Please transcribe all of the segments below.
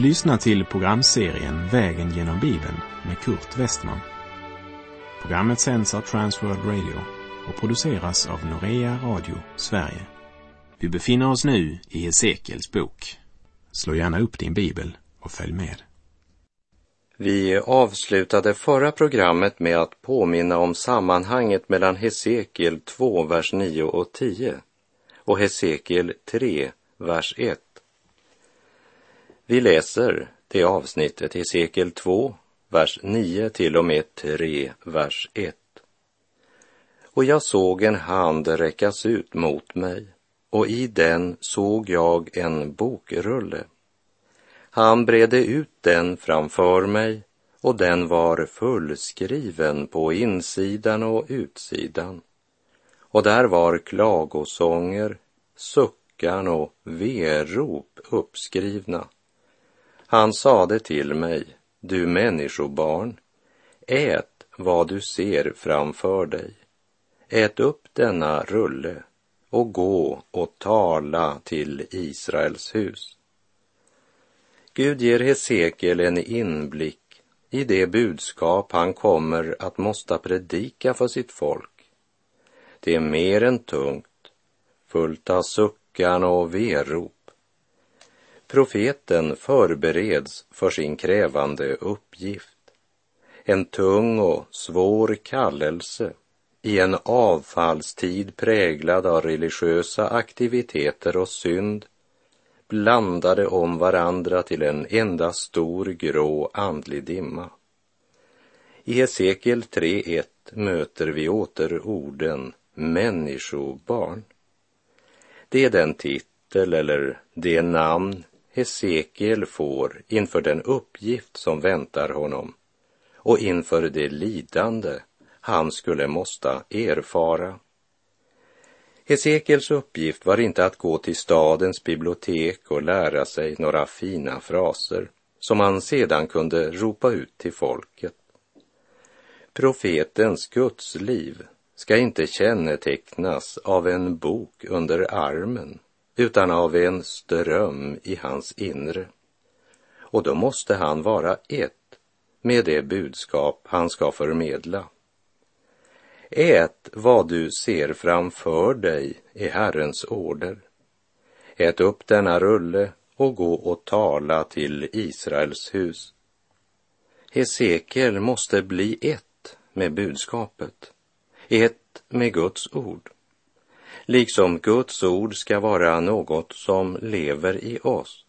Du lyssnar till programserien Vägen genom Bibeln med Kurt Westman. Programmet sänds av Transworld Radio och produceras av Norea Radio Sverige. Vi befinner oss nu i Hesekiels bok. Slå gärna upp din bibel och följ med. Vi avslutade förra programmet med att påminna om sammanhanget mellan Hesekiel 2, vers 9 och 10 och Hesekiel 3, vers 1. Vi läser det avsnittet i sekel 2, vers 9 till och med 3, vers 1. Och jag såg en hand räckas ut mot mig och i den såg jag en bokrulle. Han bredde ut den framför mig och den var fullskriven på insidan och utsidan. Och där var klagosånger, suckan och verop uppskrivna. Han sade till mig, du människobarn, ät vad du ser framför dig. Ät upp denna rulle och gå och tala till Israels hus. Gud ger Hesekiel en inblick i det budskap han kommer att måste predika för sitt folk. Det är mer än tungt, fullt av suckan och verop Profeten förbereds för sin krävande uppgift. En tung och svår kallelse i en avfallstid präglad av religiösa aktiviteter och synd blandade om varandra till en enda stor grå andlig dimma. I Hesekiel 3.1 möter vi åter orden människobarn. Det är den titel eller det namn Hesekiel får inför den uppgift som väntar honom och inför det lidande han skulle måsta erfara. Hesekiels uppgift var inte att gå till stadens bibliotek och lära sig några fina fraser som han sedan kunde ropa ut till folket. Profetens gudsliv ska inte kännetecknas av en bok under armen utan av en ström i hans inre. Och då måste han vara ett med det budskap han ska förmedla. Ät vad du ser framför dig i Herrens order. Ät upp denna rulle och gå och tala till Israels hus. Hesekiel måste bli ett med budskapet, ett med Guds ord liksom Guds ord ska vara något som lever i oss.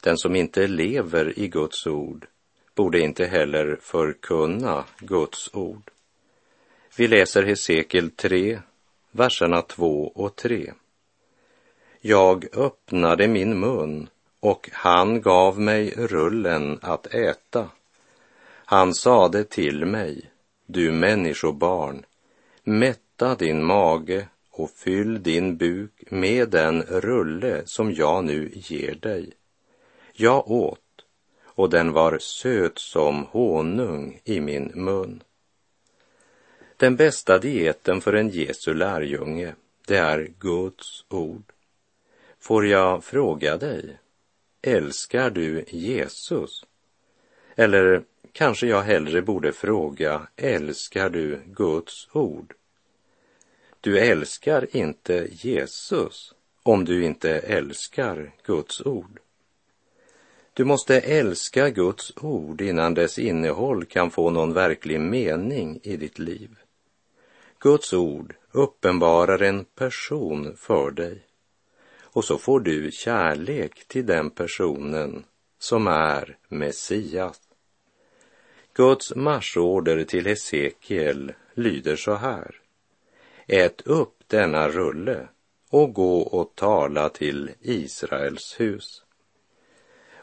Den som inte lever i Guds ord borde inte heller förkunna Guds ord. Vi läser Hesekiel 3, verserna 2 och 3. Jag öppnade min mun och han gav mig rullen att äta. Han sade till mig, du människobarn, mätta din mage och fyll din buk med den rulle som jag nu ger dig. Jag åt och den var söt som honung i min mun. Den bästa dieten för en Jesu lärjunge, det är Guds ord. Får jag fråga dig, älskar du Jesus? Eller kanske jag hellre borde fråga, älskar du Guds ord? Du älskar inte Jesus om du inte älskar Guds ord. Du måste älska Guds ord innan dess innehåll kan få någon verklig mening i ditt liv. Guds ord uppenbarar en person för dig och så får du kärlek till den personen som är Messias. Guds marschorder till Hesekiel lyder så här. Ät upp denna rulle och gå och tala till Israels hus.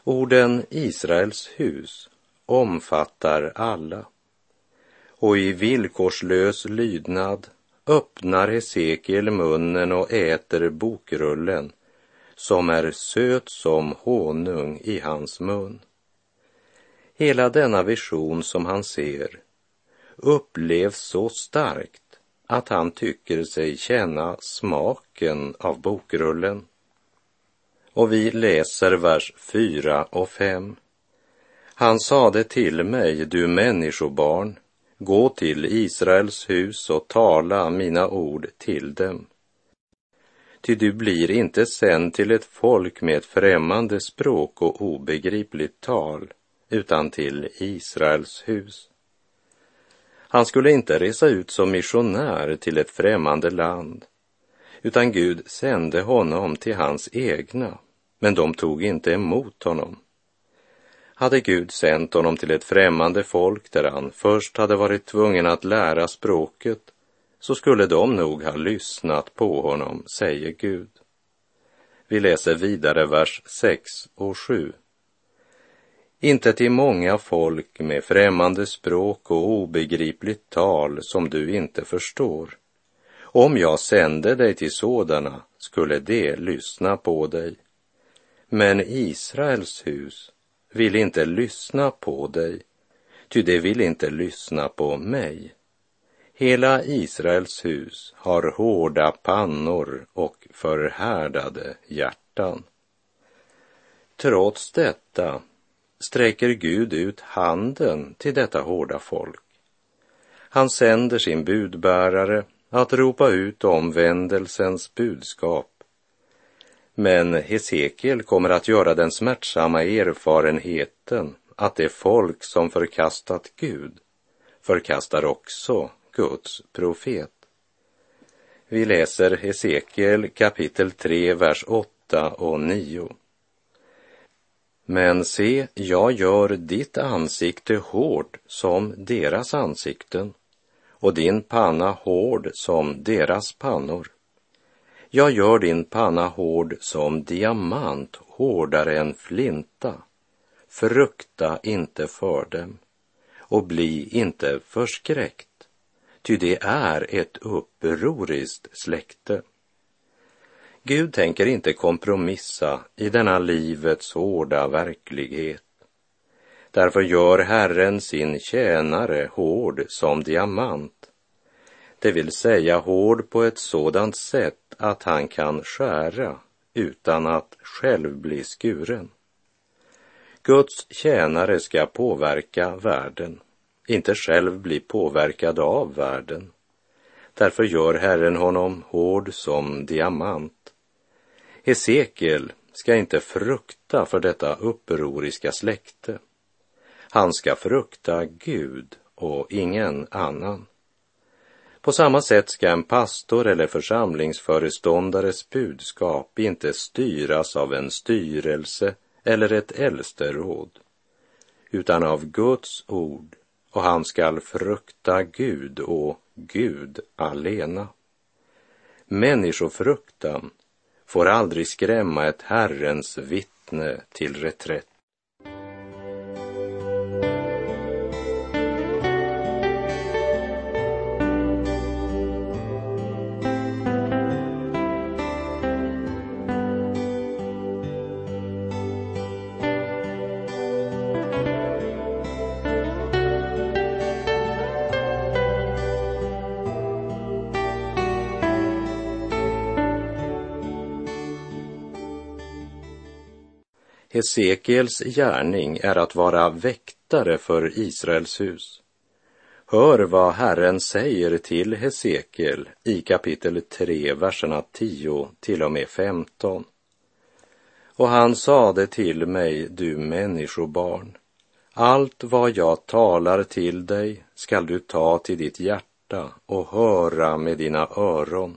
Orden Israels hus omfattar alla och i villkorslös lydnad öppnar Hesekiel munnen och äter bokrullen som är söt som honung i hans mun. Hela denna vision som han ser upplevs så starkt att han tycker sig känna smaken av bokrullen. Och vi läser vers 4 och 5. Han sade till mig, du människobarn, gå till Israels hus och tala mina ord till dem. Ty du blir inte sänd till ett folk med ett främmande språk och obegripligt tal, utan till Israels hus. Han skulle inte resa ut som missionär till ett främmande land, utan Gud sände honom till hans egna, men de tog inte emot honom. Hade Gud sänt honom till ett främmande folk där han först hade varit tvungen att lära språket, så skulle de nog ha lyssnat på honom, säger Gud. Vi läser vidare vers 6 och 7. Inte till många folk med främmande språk och obegripligt tal som du inte förstår. Om jag sände dig till sådana skulle de lyssna på dig. Men Israels hus vill inte lyssna på dig, ty de vill inte lyssna på mig. Hela Israels hus har hårda pannor och förhärdade hjärtan. Trots detta sträcker Gud ut handen till detta hårda folk. Han sänder sin budbärare att ropa ut omvändelsens budskap. Men Hesekiel kommer att göra den smärtsamma erfarenheten att det folk som förkastat Gud förkastar också Guds profet. Vi läser Hesekiel kapitel 3, vers 8 och 9. Men se, jag gör ditt ansikte hårt som deras ansikten och din panna hård som deras pannor. Jag gör din panna hård som diamant, hårdare än flinta. Frukta inte för dem och bli inte förskräckt, ty det är ett upproriskt släkte. Gud tänker inte kompromissa i denna livets hårda verklighet. Därför gör Herren sin tjänare hård som diamant, det vill säga hård på ett sådant sätt att han kan skära utan att själv bli skuren. Guds tjänare ska påverka världen, inte själv bli påverkad av världen. Därför gör Herren honom hård som diamant. Hesekiel ska inte frukta för detta upproriska släkte. Han ska frukta Gud och ingen annan. På samma sätt ska en pastor eller församlingsföreståndares budskap inte styras av en styrelse eller ett äldsteråd, utan av Guds ord och han skall frukta Gud och Gud alena. Människofruktan får aldrig skrämma ett Herrens vittne till reträtt. Hesekiels gärning är att vara väktare för Israels hus. Hör vad Herren säger till Hesekiel i kapitel 3, verserna 10 till och med 15. Och han sade till mig, du människobarn, allt vad jag talar till dig skall du ta till ditt hjärta och höra med dina öron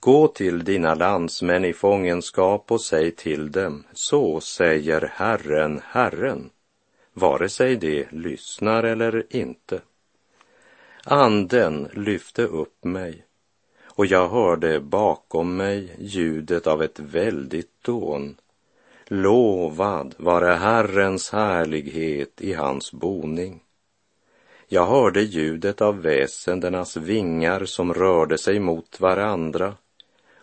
Gå till dina landsmän i fångenskap och säg till dem, så säger Herren, Herren, vare sig de lyssnar eller inte. Anden lyfte upp mig och jag hörde bakom mig ljudet av ett väldigt dån. Lovad vare Herrens härlighet i hans boning. Jag hörde ljudet av väsendenas vingar som rörde sig mot varandra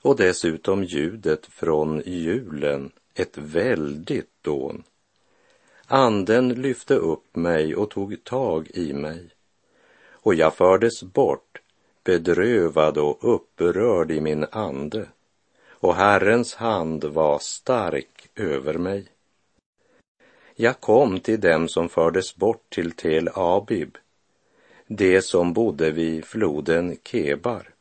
och dessutom ljudet från julen, ett väldigt dån. Anden lyfte upp mig och tog tag i mig och jag fördes bort bedrövad och upprörd i min ande och Herrens hand var stark över mig. Jag kom till dem som fördes bort till Tel Abib, de som bodde vid floden Kebar.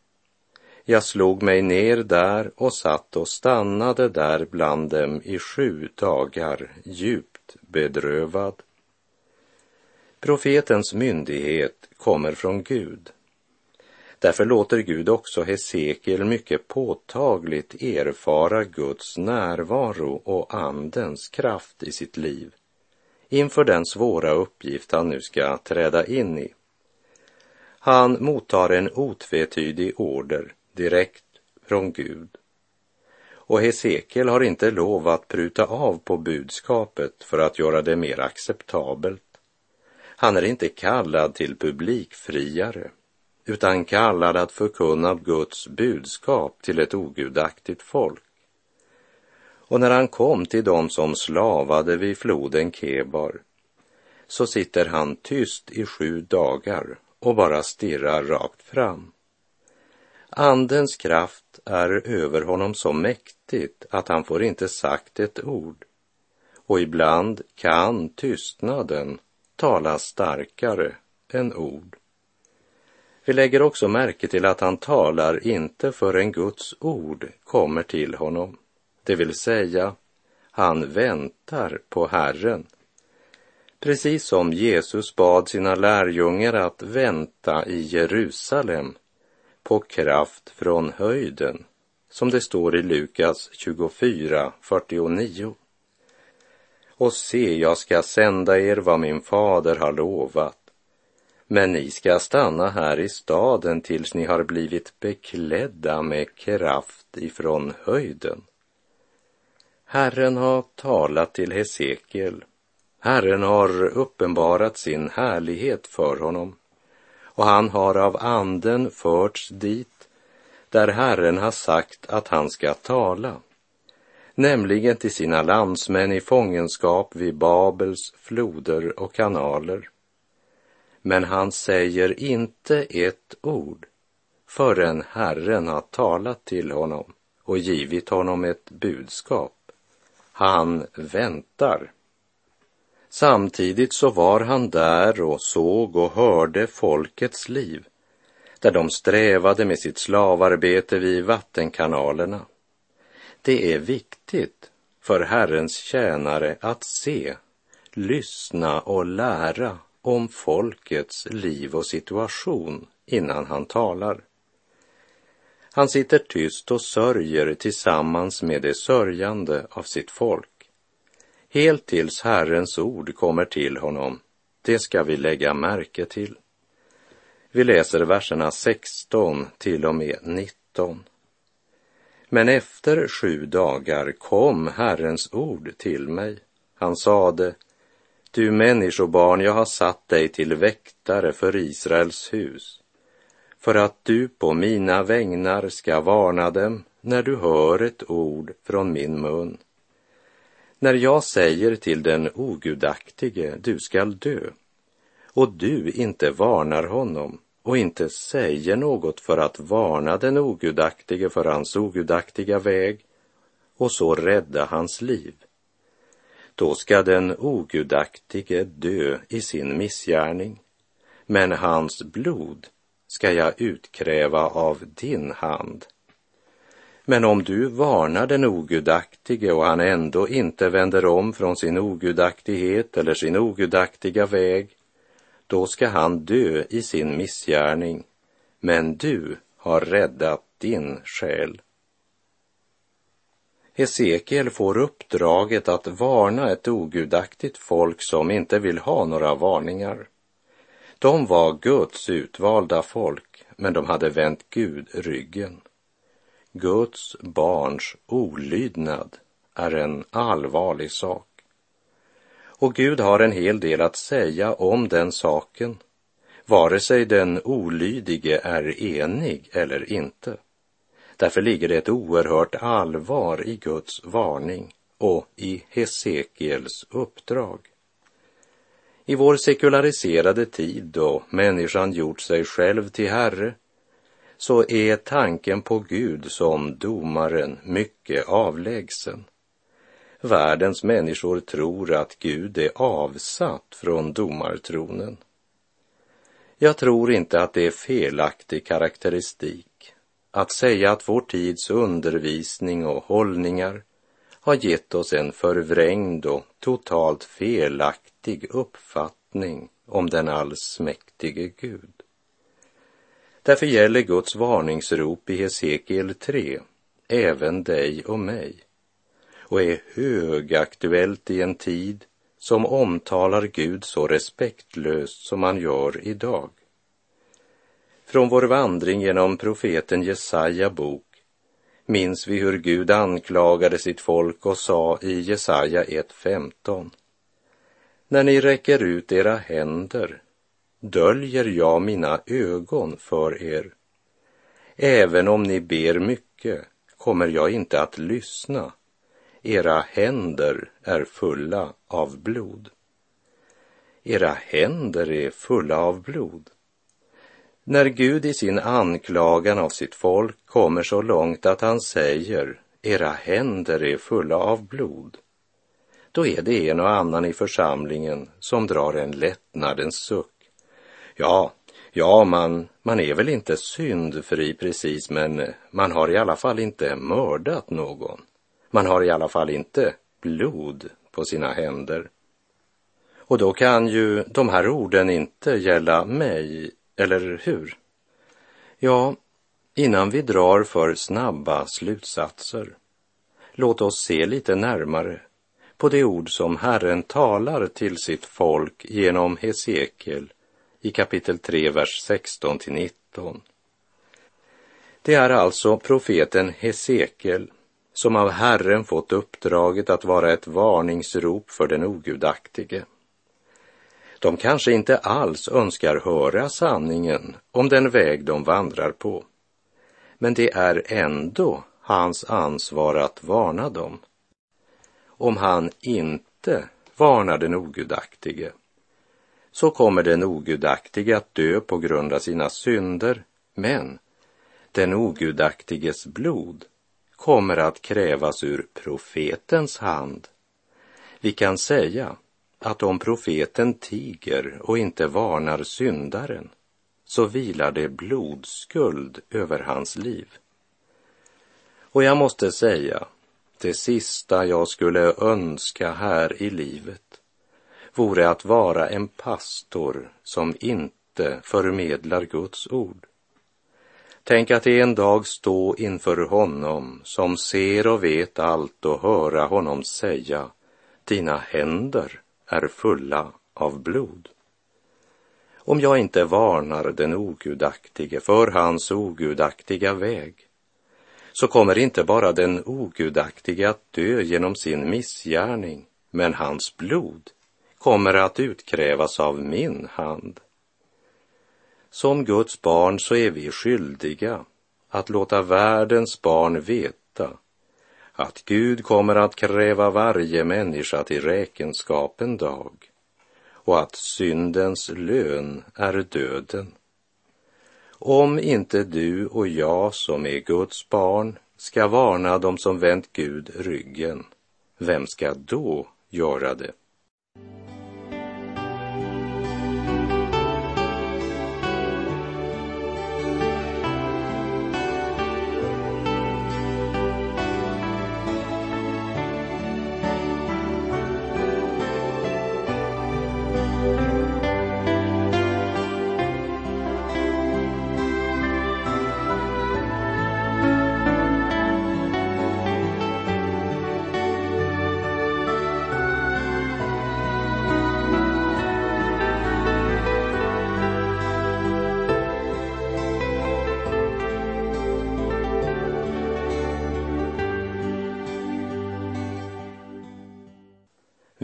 Jag slog mig ner där och satt och stannade där bland dem i sju dagar, djupt bedrövad. Profetens myndighet kommer från Gud. Därför låter Gud också Hesekiel mycket påtagligt erfara Guds närvaro och Andens kraft i sitt liv inför den svåra uppgift han nu ska träda in i. Han mottar en otvetydig order direkt från Gud. Och Hesekiel har inte lov att pruta av på budskapet för att göra det mer acceptabelt. Han är inte kallad till publikfriare, utan kallad att förkunna Guds budskap till ett ogudaktigt folk. Och när han kom till dem som slavade vid floden Kebar så sitter han tyst i sju dagar och bara stirrar rakt fram. Andens kraft är över honom så mäktigt att han får inte sagt ett ord. Och ibland kan tystnaden tala starkare än ord. Vi lägger också märke till att han talar inte förrän Guds ord kommer till honom. Det vill säga, han väntar på Herren. Precis som Jesus bad sina lärjungar att vänta i Jerusalem på kraft från höjden, som det står i Lukas 24, 49. Och se, jag ska sända er vad min fader har lovat, men ni ska stanna här i staden tills ni har blivit beklädda med kraft ifrån höjden. Herren har talat till Hesekiel. Herren har uppenbarat sin härlighet för honom och han har av anden förts dit där Herren har sagt att han ska tala, nämligen till sina landsmän i fångenskap vid Babels floder och kanaler. Men han säger inte ett ord förrän Herren har talat till honom och givit honom ett budskap. Han väntar. Samtidigt så var han där och såg och hörde folkets liv, där de strävade med sitt slavarbete vid vattenkanalerna. Det är viktigt för Herrens tjänare att se, lyssna och lära om folkets liv och situation innan han talar. Han sitter tyst och sörjer tillsammans med de sörjande av sitt folk helt tills Herrens ord kommer till honom. Det ska vi lägga märke till. Vi läser verserna 16 till och med 19. Men efter sju dagar kom Herrens ord till mig. Han sade, du människobarn, jag har satt dig till väktare för Israels hus, för att du på mina vägnar ska varna dem när du hör ett ord från min mun. När jag säger till den ogudaktige, du skall dö, och du inte varnar honom och inte säger något för att varna den ogudaktige för hans ogudaktiga väg och så rädda hans liv, då ska den ogudaktige dö i sin missgärning, men hans blod ska jag utkräva av din hand. Men om du varnar den ogudaktige och han ändå inte vänder om från sin ogudaktighet eller sin ogudaktiga väg, då ska han dö i sin missgärning, men du har räddat din själ. Hesekiel får uppdraget att varna ett ogudaktigt folk som inte vill ha några varningar. De var Guds utvalda folk, men de hade vänt Gud ryggen. Guds barns olydnad är en allvarlig sak. Och Gud har en hel del att säga om den saken, vare sig den olydige är enig eller inte. Därför ligger det ett oerhört allvar i Guds varning och i Hesekiels uppdrag. I vår sekulariserade tid då människan gjort sig själv till herre så är tanken på Gud som domaren mycket avlägsen. Världens människor tror att Gud är avsatt från domartronen. Jag tror inte att det är felaktig karaktäristik att säga att vår tids undervisning och hållningar har gett oss en förvrängd och totalt felaktig uppfattning om den allsmäktige Gud. Därför gäller Guds varningsrop i Hesekiel 3 även dig och mig och är högaktuellt i en tid som omtalar Gud så respektlöst som man gör idag. Från vår vandring genom profeten Jesaja bok minns vi hur Gud anklagade sitt folk och sa i Jesaja 1.15. När ni räcker ut era händer döljer jag mina ögon för er. Även om ni ber mycket kommer jag inte att lyssna. Era händer är fulla av blod. Era händer är fulla av blod. När Gud i sin anklagan av sitt folk kommer så långt att han säger era händer är fulla av blod, då är det en och annan i församlingen som drar en lättnadens suck. Ja, ja, man, man är väl inte syndfri precis, men man har i alla fall inte mördat någon. Man har i alla fall inte blod på sina händer. Och då kan ju de här orden inte gälla mig eller hur? Ja, innan vi drar för snabba slutsatser, låt oss se lite närmare på de ord som Herren talar till sitt folk genom Hesekiel i kapitel 3, vers 16 till 19. Det är alltså profeten Hesekiel som av Herren fått uppdraget att vara ett varningsrop för den ogudaktige. De kanske inte alls önskar höra sanningen om den väg de vandrar på. Men det är ändå hans ansvar att varna dem. Om han inte varnar den ogudaktige så kommer den ogudaktige att dö på grund av sina synder, men den ogudaktiges blod kommer att krävas ur profetens hand. Vi kan säga att om profeten tiger och inte varnar syndaren så vilar det blodskuld över hans liv. Och jag måste säga, det sista jag skulle önska här i livet vore att vara en pastor som inte förmedlar Guds ord. Tänk att en dag stå inför honom som ser och vet allt och höra honom säga, dina händer är fulla av blod. Om jag inte varnar den ogudaktige för hans ogudaktiga väg, så kommer inte bara den ogudaktige att dö genom sin missgärning, men hans blod kommer att utkrävas av min hand. Som Guds barn så är vi skyldiga att låta världens barn veta att Gud kommer att kräva varje människa till räkenskap en dag och att syndens lön är döden. Om inte du och jag som är Guds barn ska varna dem som vänt Gud ryggen, vem ska då göra det?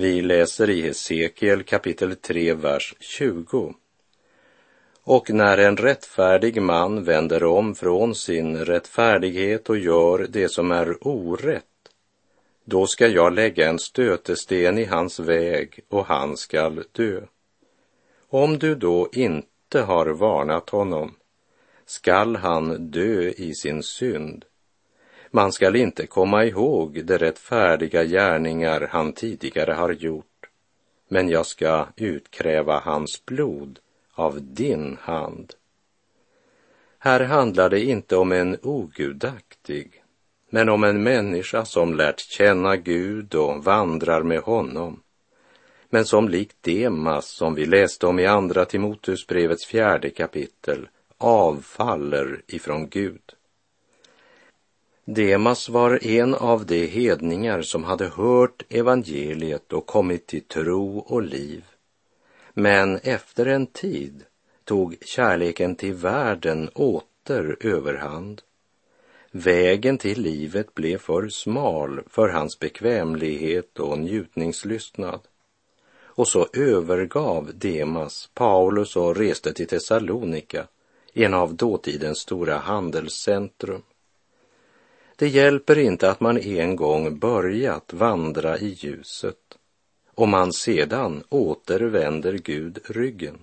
Vi läser i Hesekiel kapitel 3, vers 20. Och när en rättfärdig man vänder om från sin rättfärdighet och gör det som är orätt, då ska jag lägga en stötesten i hans väg och han skall dö. Om du då inte har varnat honom skall han dö i sin synd. Man skall inte komma ihåg de rättfärdiga gärningar han tidigare har gjort, men jag ska utkräva hans blod av din hand. Här handlar det inte om en ogudaktig, men om en människa som lärt känna Gud och vandrar med honom, men som likt Demas, som vi läste om i Andra Timoteusbrevets fjärde kapitel, avfaller ifrån Gud. Demas var en av de hedningar som hade hört evangeliet och kommit till tro och liv. Men efter en tid tog kärleken till världen åter överhand. Vägen till livet blev för smal för hans bekvämlighet och njutningslystnad. Och så övergav Demas Paulus och reste till Thessalonika, en av dåtidens stora handelscentrum. Det hjälper inte att man en gång börjat vandra i ljuset om man sedan återvänder Gud ryggen.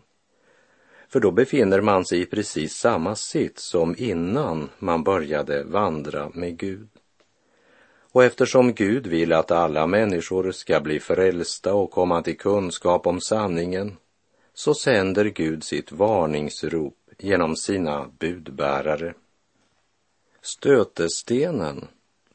För då befinner man sig i precis samma sitt som innan man började vandra med Gud. Och eftersom Gud vill att alla människor ska bli frälsta och komma till kunskap om sanningen, så sänder Gud sitt varningsrop genom sina budbärare. Stötestenen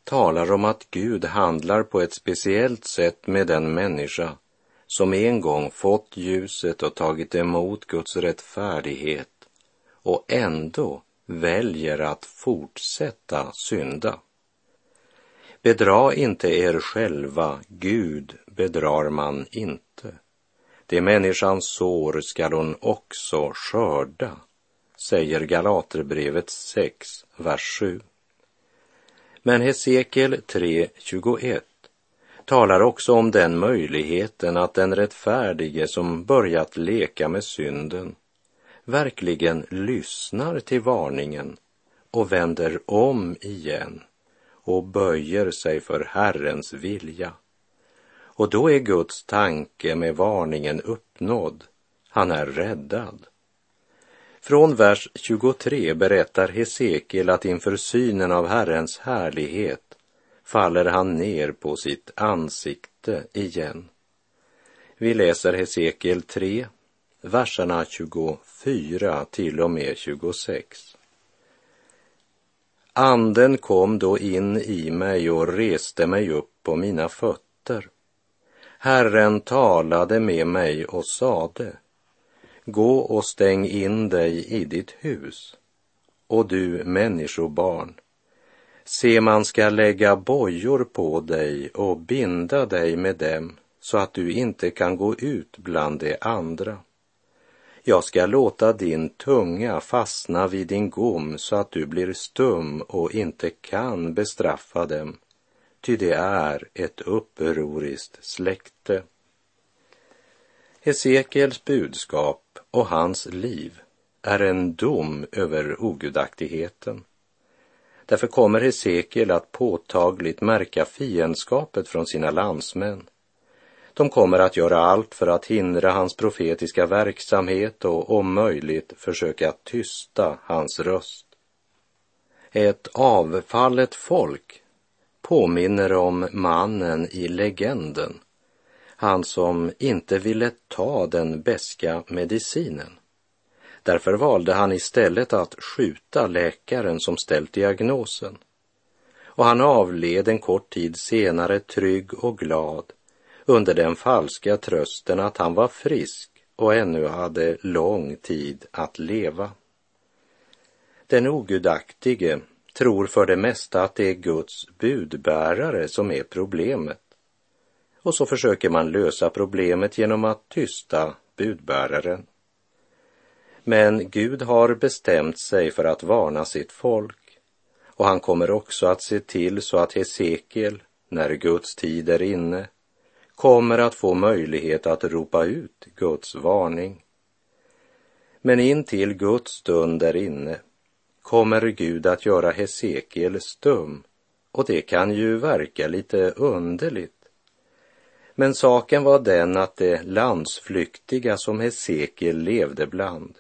talar om att Gud handlar på ett speciellt sätt med den människa som en gång fått ljuset och tagit emot Guds rättfärdighet och ändå väljer att fortsätta synda. Bedra inte er själva, Gud bedrar man inte. Det människans sår skall hon också skörda, säger Galaterbrevet 6, vers 7. Men Hesekiel 3.21 talar också om den möjligheten att den rättfärdige som börjat leka med synden verkligen lyssnar till varningen och vänder om igen och böjer sig för Herrens vilja. Och då är Guds tanke med varningen uppnådd. Han är räddad. Från vers 23 berättar Hesekiel att inför synen av Herrens härlighet faller han ner på sitt ansikte igen. Vi läser Hesekiel 3, verserna 24 till och med 26. Anden kom då in i mig och reste mig upp på mina fötter. Herren talade med mig och sade, gå och stäng in dig i ditt hus. Och du människobarn, se man ska lägga bojor på dig och binda dig med dem så att du inte kan gå ut bland de andra. Jag ska låta din tunga fastna vid din gom så att du blir stum och inte kan bestraffa dem, ty det är ett upproriskt släkte. Hesekiels budskap och hans liv är en dom över ogudaktigheten. Därför kommer Hesekiel att påtagligt märka fiendskapet från sina landsmän de kommer att göra allt för att hindra hans profetiska verksamhet och om möjligt försöka tysta hans röst. Ett avfallet folk påminner om mannen i legenden, han som inte ville ta den beska medicinen. Därför valde han istället att skjuta läkaren som ställt diagnosen. Och han avled en kort tid senare trygg och glad under den falska trösten att han var frisk och ännu hade lång tid att leva. Den ogudaktige tror för det mesta att det är Guds budbärare som är problemet. Och så försöker man lösa problemet genom att tysta budbäraren. Men Gud har bestämt sig för att varna sitt folk och han kommer också att se till så att Hesekiel, när Guds tid är inne, kommer att få möjlighet att ropa ut Guds varning. Men in till Guds stund är inne kommer Gud att göra Hesekiel stum och det kan ju verka lite underligt. Men saken var den att de landsflyktiga som Hesekiel levde bland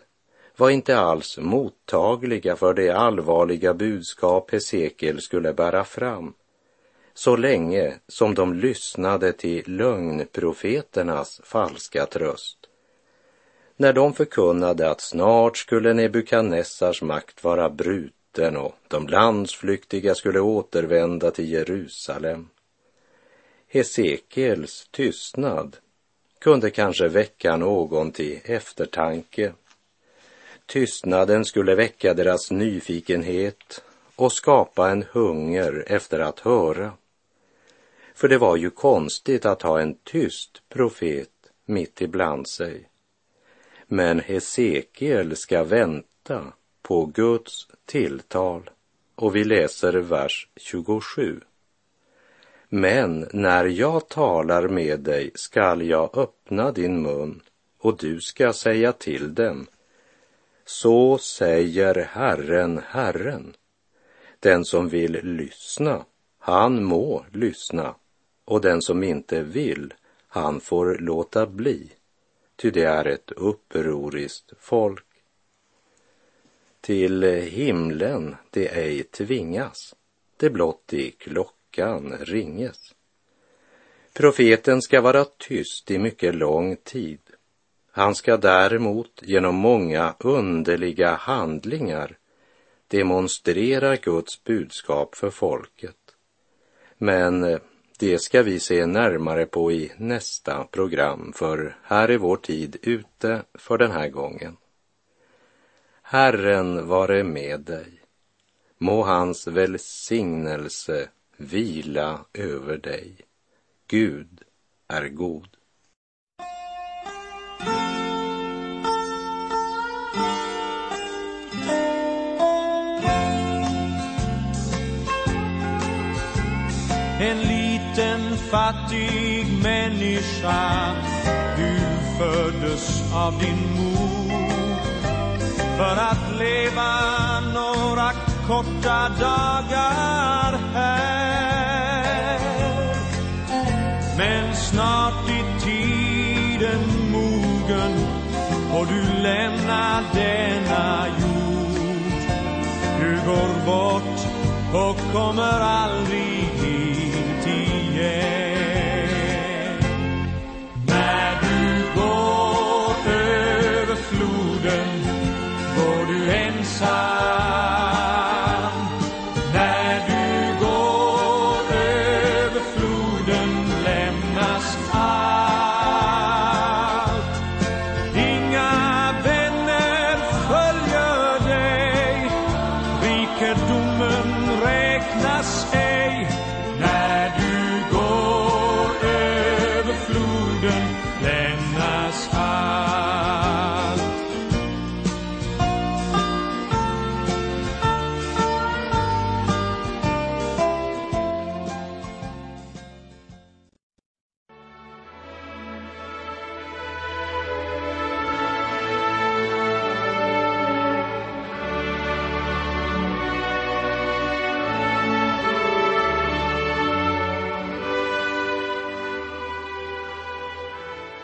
var inte alls mottagliga för det allvarliga budskap Hesekiel skulle bära fram så länge som de lyssnade till lögnprofeternas falska tröst. När de förkunnade att snart skulle Nebukadnessars makt vara bruten och de landsflyktiga skulle återvända till Jerusalem. Hesekiels tystnad kunde kanske väcka någon till eftertanke. Tystnaden skulle väcka deras nyfikenhet och skapa en hunger efter att höra. För det var ju konstigt att ha en tyst profet mitt ibland sig. Men Hesekiel ska vänta på Guds tilltal och vi läser vers 27. Men när jag talar med dig skall jag öppna din mun och du ska säga till dem. Så säger Herren, Herren. Den som vill lyssna, han må lyssna och den som inte vill, han får låta bli, ty det är ett upproriskt folk. Till himlen det ej tvingas, det blott i klockan ringes. Profeten ska vara tyst i mycket lång tid. Han ska däremot genom många underliga handlingar demonstrera Guds budskap för folket. Men det ska vi se närmare på i nästa program, för här är vår tid ute för den här gången. Herren vare med dig. Må hans välsignelse vila över dig. Gud är god. En liten fattig människa Du föddes av din mor För att leva några korta dagar här och du lämna denna jord. Du går bort och kommer aldrig